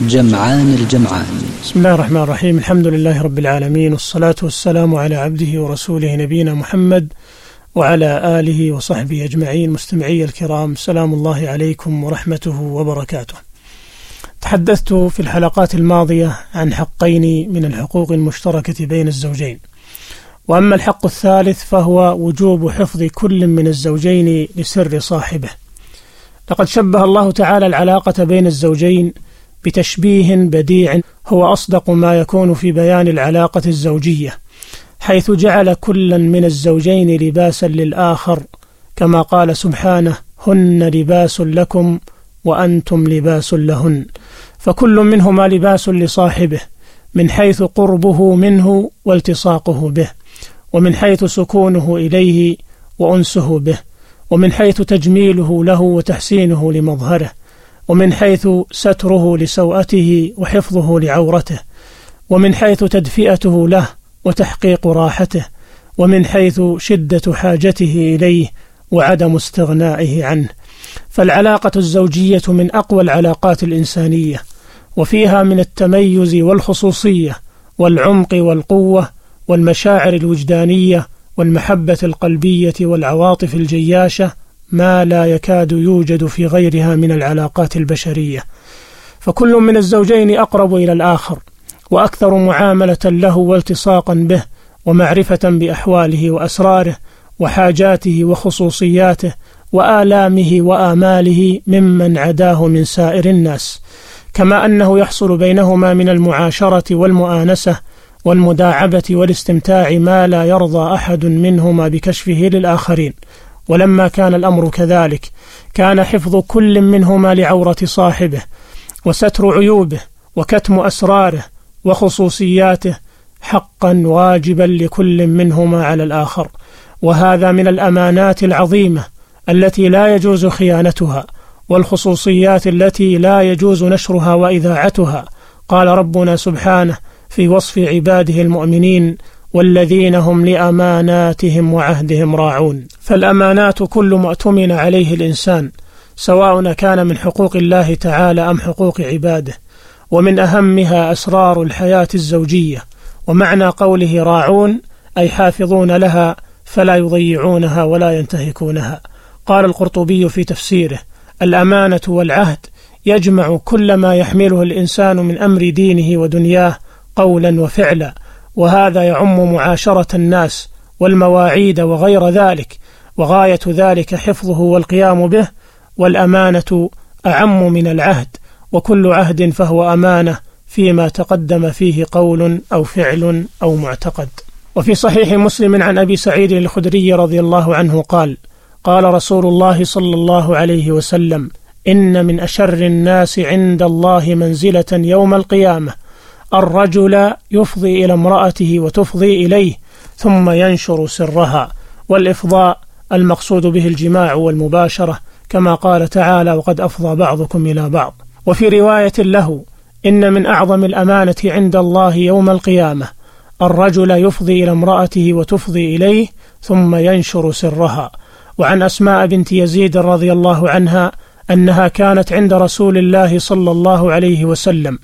جمعان الجمعان. بسم الله الرحمن الرحيم. الحمد لله رب العالمين والصلاة والسلام على عبده ورسوله نبينا محمد وعلى آله وصحبه أجمعين. مستمعي الكرام سلام الله عليكم ورحمته وبركاته. تحدثت في الحلقات الماضية عن حقين من الحقوق المشتركة بين الزوجين. وأما الحق الثالث فهو وجوب حفظ كل من الزوجين لسر صاحبه. لقد شبه الله تعالى العلاقة بين الزوجين بتشبيه بديع هو أصدق ما يكون في بيان العلاقة الزوجية حيث جعل كلا من الزوجين لباسا للآخر كما قال سبحانه هن لباس لكم وأنتم لباس لهن فكل منهما لباس لصاحبه من حيث قربه منه والتصاقه به ومن حيث سكونه إليه وأنسه به ومن حيث تجميله له وتحسينه لمظهره. ومن حيث ستره لسوءته وحفظه لعورته ومن حيث تدفئته له وتحقيق راحته ومن حيث شدة حاجته إليه وعدم استغنائه عنه. فالعلاقة الزوجية من أقوى العلاقات الإنسانية وفيها من التميز والخصوصية والعمق والقوة والمشاعر الوجدانية والمحبة القلبية والعواطف الجياشة ما لا يكاد يوجد في غيرها من العلاقات البشرية. فكل من الزوجين أقرب إلى الآخر وأكثر معاملة له والتصاقا به ومعرفة بأحواله وأسراره وحاجاته وخصوصياته وآلامه وآماله ممن عداه من سائر الناس. كما أنه يحصل بينهما من المعاشرة والمؤانسة والمداعبة والاستمتاع ما لا يرضى أحد منهما بكشفه للآخرين. ولما كان الأمر كذلك كان حفظ كل منهما لعورة صاحبه وستر عيوبه وكتم أسراره وخصوصياته حقا واجبا لكل منهما على الآخر. وهذا من الأمانات العظيمة التي لا يجوز خيانتها والخصوصيات التي لا يجوز نشرها وإذاعتها. قال ربنا سبحانه في وصف عباده المؤمنين والذين هم لأماناتهم وعهدهم راعون. فالأمانات كل ما اؤتمن عليه الإنسان سواء كان من حقوق الله تعالى أم حقوق عباده. ومن أهمها أسرار الحياة الزوجية ومعنى قوله راعون أي حافظون لها فلا يضيعونها ولا ينتهكونها. قال القرطبي في تفسيره الأمانة والعهد يجمع كل ما يحمله الإنسان من أمر دينه ودنياه قولا وفعلا. وهذا يعم معاشرة الناس والمواعيد وغير ذلك وغاية ذلك حفظه والقيام به والأمانة أعم من العهد وكل عهد فهو أمانة فيما تقدم فيه قول أو فعل أو معتقد. وفي صحيح مسلم عن أبي سعيد الخدري رضي الله عنه قال قال رسول الله صلى الله عليه وسلم إن من أشر الناس عند الله منزلة يوم القيامة الرجل يفضي إلى امرأته وتفضي إليه ثم ينشر سرها. والإفضاء المقصود به الجماع والمباشرة كما قال تعالى وقد أفضى بعضكم إلى بعض وفي رواية له إن من أعظم الأمانة عند الله يوم القيامة الرجل يفضي إلى امرأته وتفضي إليه ثم ينشر سرها وعن أسماء بنت يزيد رضي الله عنها أنها كانت عند رسول الله صلى الله عليه وسلم.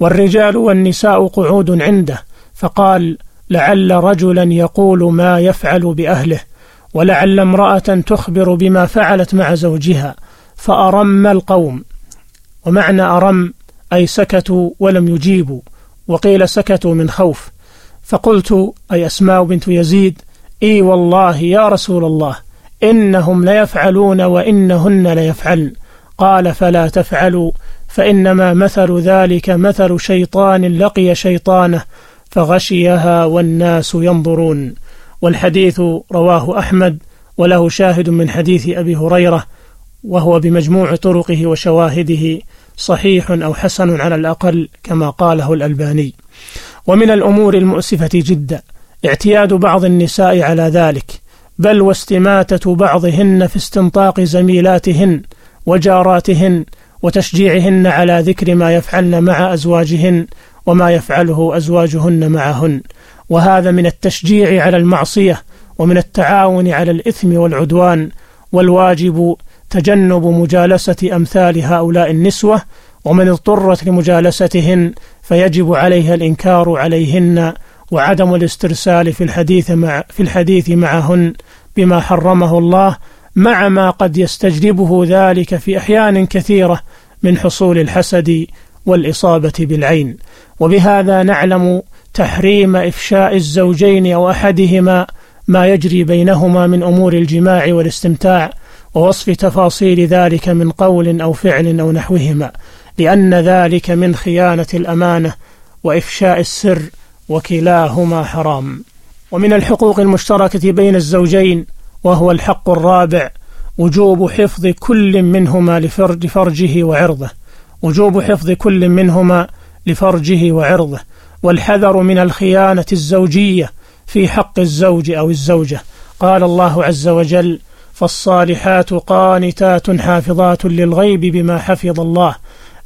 والرجال والنساء قعود عنده فقال لعل رجلا يقول ما يفعل بأهله ولعل امرأة تخبر بما فعلت مع زوجها فأرم القوم. ومعنى أرم أي سكتوا ولم يجيبوا وقيل سكتوا من خوف. فقلت أي أسماء بنت يزيد؟ إي والله يا رسول الله إنهم ليفعلون وإنهن ليفعلن. قال فلا تفعلوا فإنما مثل ذلك مثل شيطان لقي شيطانه فغشيها والناس ينظرون. والحديث رواه أحمد وله شاهد من حديث أبي هريرة وهو بمجموع طرقه وشواهده صحيح أو حسن على الأقل كما قاله الألباني. ومن الأمور المؤسفة جدا اعتياد بعض النساء على ذلك بل واستماتة بعضهن في استنطاق زميلاتهن وجاراتهن وتشجيعهن على ذكر ما يفعلن مع أزواجهن وما يفعله أزواجهن معهن. وهذا من التشجيع على المعصية ومن التعاون على الإثم والعدوان والواجب تجنب مجالسة أمثال هؤلاء النسوة ومن اضطرت لمجالستهن فيجب عليها الإنكار عليهن وعدم الاسترسال في الحديث مع في الحديث معهن بما حرمه الله مع ما قد يستجلبه ذلك في أحيان كثيرة من حصول الحسد والإصابة بالعين. وبهذا نعلم تحريم إفشاء الزوجين أو احدهما ما يجري بينهما من أمور الجماع والاستمتاع ووصف تفاصيل ذلك من قول أو فعل أو نحوهما لأن ذلك من خيانة الأمانة وإفشاء السر وكلاهما حرام. ومن الحقوق المشتركة بين الزوجين وهو الحق الرابع وجوب حفظ كل منهما لفرجه وعرضه. وجوب حفظ كل منهما لفرجه وعرضه. والحذر من الخيانة الزوجية في حق الزوج أو الزوجة. قال الله عز وجل فالصالحات قانتات حافظات للغيب بما حفظ الله.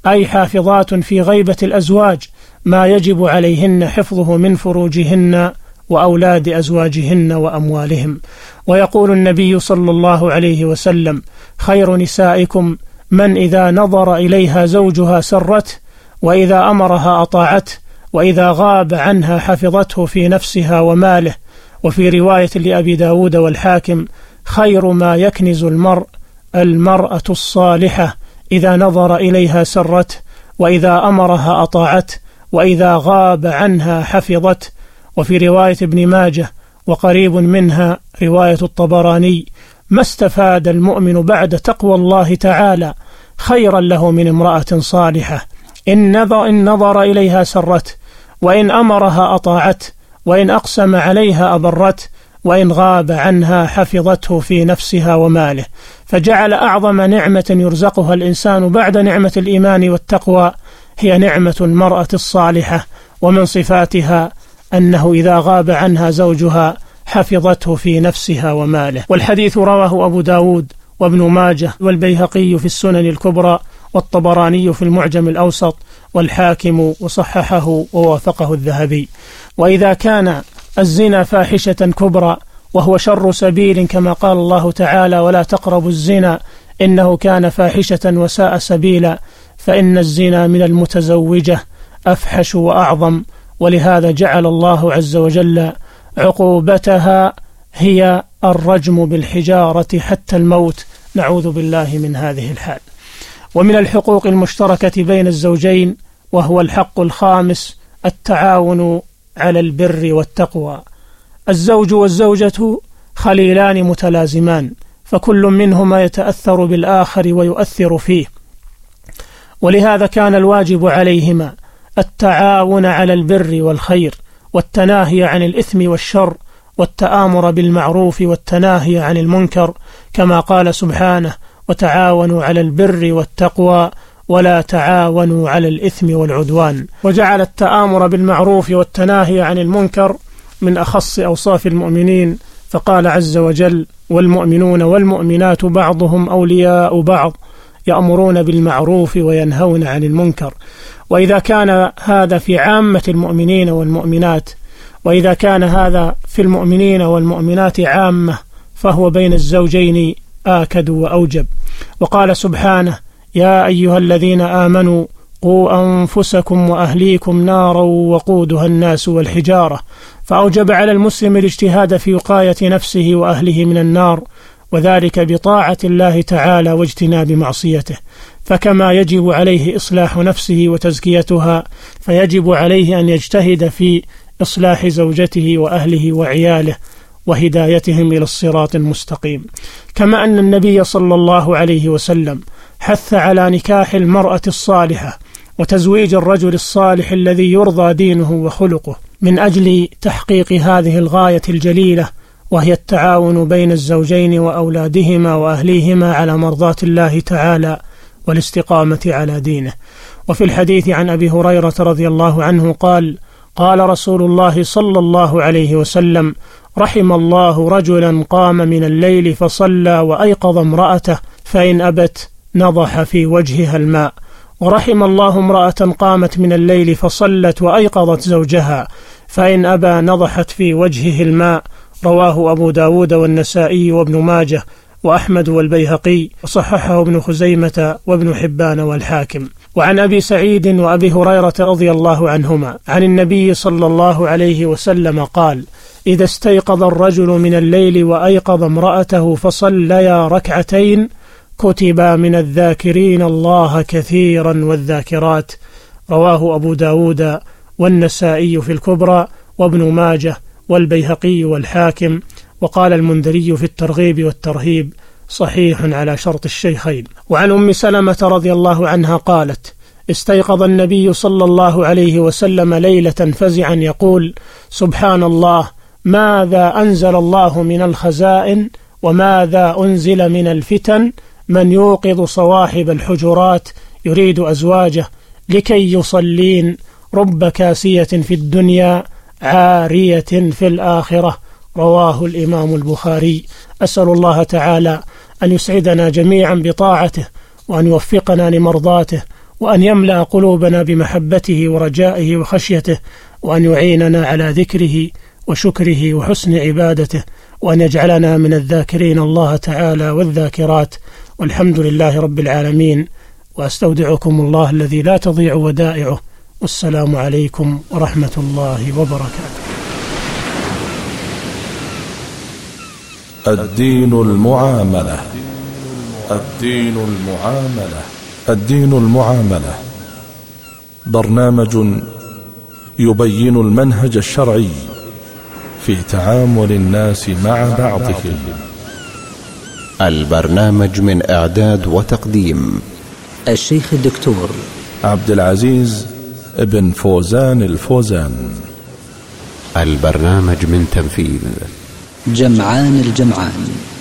أي حافظات في غيبة الأزواج ما يجب عليهن حفظه من فروجهن وأولاد أزواجهن وأموالهم. ويقول النبي صلى الله عليه وسلم خير نسائكم من إذا نظر إليها زوجها سرته وإذا أمرها اطاعته وإذا غاب عنها حفظته في نفسها وماله. وفي رواية لأبي داود والحاكم خير ما يكنز المرء المرأة الصالحة إذا نظر إليها سرته وإذا أمرها اطاعته وإذا غاب عنها حفظته وفي رواية ابن ماجه وقريب منها رواية الطبراني ما استفاد المؤمن بعد تقوى الله تعالى خيرا له من امرأة صالحة؟ إن نظر إن نظر إليها سرته وإن أمرها اطاعته وإن أقسم عليها ابرته وإن غاب عنها حفظته في نفسها وماله. فجعل أعظم نعمة يرزقها الإنسان بعد نعمة الإيمان والتقوى هي نعمة المرأة الصالحة ومن صفاتها أنه إذا غاب عنها زوجها حفظته في نفسها وماله. والحديث رواه أبو داود وابن ماجه والبيهقي في السنن الكبرى والطبراني في المعجم الأوسط والحاكم وصححه ووافقه الذهبي. وإذا كان الزنا فاحشة كبرى وهو شر سبيل كما قال الله تعالى ولا تقربوا الزنا إنه كان فاحشة وساء سبيلا فإن الزنا من المتزوجة أفحش وأعظم ولهذا جعل الله عز وجل عقوبتها هي الرجم بالحجارة حتى الموت. نعوذ بالله من هذه الحال. ومن الحقوق المشتركة بين الزوجين وهو الحق الخامس التعاون على البر والتقوى. الزوج والزوجة خليلان متلازمان فكل منهما يتأثر بالآخر ويؤثر فيه. ولهذا كان الواجب عليهما التعاون على البر والخير والتناهي عن الإثم والشر والتآمر بالمعروف والتناهي عن المنكر كما قال سبحانه وتعاونوا على البر والتقوى ولا تعاونوا على الإثم والعدوان وجعل التآمر بالمعروف والتناهي عن المنكر من أخص أوصاف المؤمنين فقال عز وجل والمؤمنون والمؤمنات بعضهم أولياء بعض يأمرون بالمعروف وينهون عن المنكر. وإذا كان هذا في عامة المؤمنين والمؤمنات وإذا كان هذا في المؤمنين والمؤمنات عامة فهو بين الزوجين آكد وأوجب. وقال سبحانه يا أيها الذين آمنوا قوا أنفسكم وأهليكم نارا وقودها الناس والحجارة. فأوجب على المسلم الاجتهاد في وقاية نفسه وأهله من النار وذلك بطاعة الله تعالى واجتناب معصيته. فكما يجب عليه إصلاح نفسه وتزكيتها فيجب عليه أن يجتهد في إصلاح زوجته وأهله وعياله وهدايتهم إلى الصراط المستقيم. كما أن النبي صلى الله عليه وسلم حث على نكاح المرأة الصالحة وتزويج الرجل الصالح الذي يرضى دينه وخلقه من أجل تحقيق هذه الغاية الجليلة وهي التعاون بين الزوجين وأولادهما وأهليهما على مرضاة الله تعالى والاستقامة على دينه. وفي الحديث عن أبي هريرة رضي الله عنه قال قال رسول الله صلى الله عليه وسلم رحم الله رجلا قام من الليل فصلى وأيقظ امرأته فإن أبت نضح في وجهها الماء. ورحم الله امرأة قامت من الليل فصلت وأيقظت زوجها فإن أبى نضحت في وجهه الماء. رواه أبو داود والنسائي وابن ماجه وأحمد والبيهقي وصححه ابن خزيمة وابن حبان والحاكم. وعن أبي سعيد وأبي هريرة رضي الله عنهما عن النبي صلى الله عليه وسلم قال إذا استيقظ الرجل من الليل وأيقظ امرأته فصليا ركعتين كتبا من الذاكرين الله كثيرا والذاكرات رواه أبو داود والنسائي في الكبرى وابن ماجه والبيهقي والحاكم وقال المنذري في الترغيب والترهيب صحيح على شرط الشيخين. وعن أم سلمة رضي الله عنها قالت استيقظ النبي صلى الله عليه وسلم ليلة فزعا يقول سبحان الله ماذا أنزل الله من الخزائن وماذا أنزل من الفتن من يوقظ صواحب الحجرات يريد أزواجه لكي يصلين رب كاسية في الدنيا عارية في الآخرة رواه الإمام البخاري. أسأل الله تعالى أن يسعدنا جميعا بطاعته وأن يوفقنا لمرضاته وأن يملأ قلوبنا بمحبته ورجائه وخشيته وأن يعيننا على ذكره وشكره وحسن عبادته وأن يجعلنا من الذاكرين الله تعالى والذاكرات. والحمد لله رب العالمين. وأستودعكم الله الذي لا تضيع ودائعه. والسلام عليكم ورحمة الله وبركاته. الدين المعاملة. الدين المعاملة. الدين المعاملة. برنامج يبين المنهج الشرعي في تعامل الناس مع بعضهم. البرنامج من إعداد وتقديم الشيخ الدكتور عبد العزيز ابن فوزان الفوزان. البرنامج من تنفيذ. جمعان الجمعان.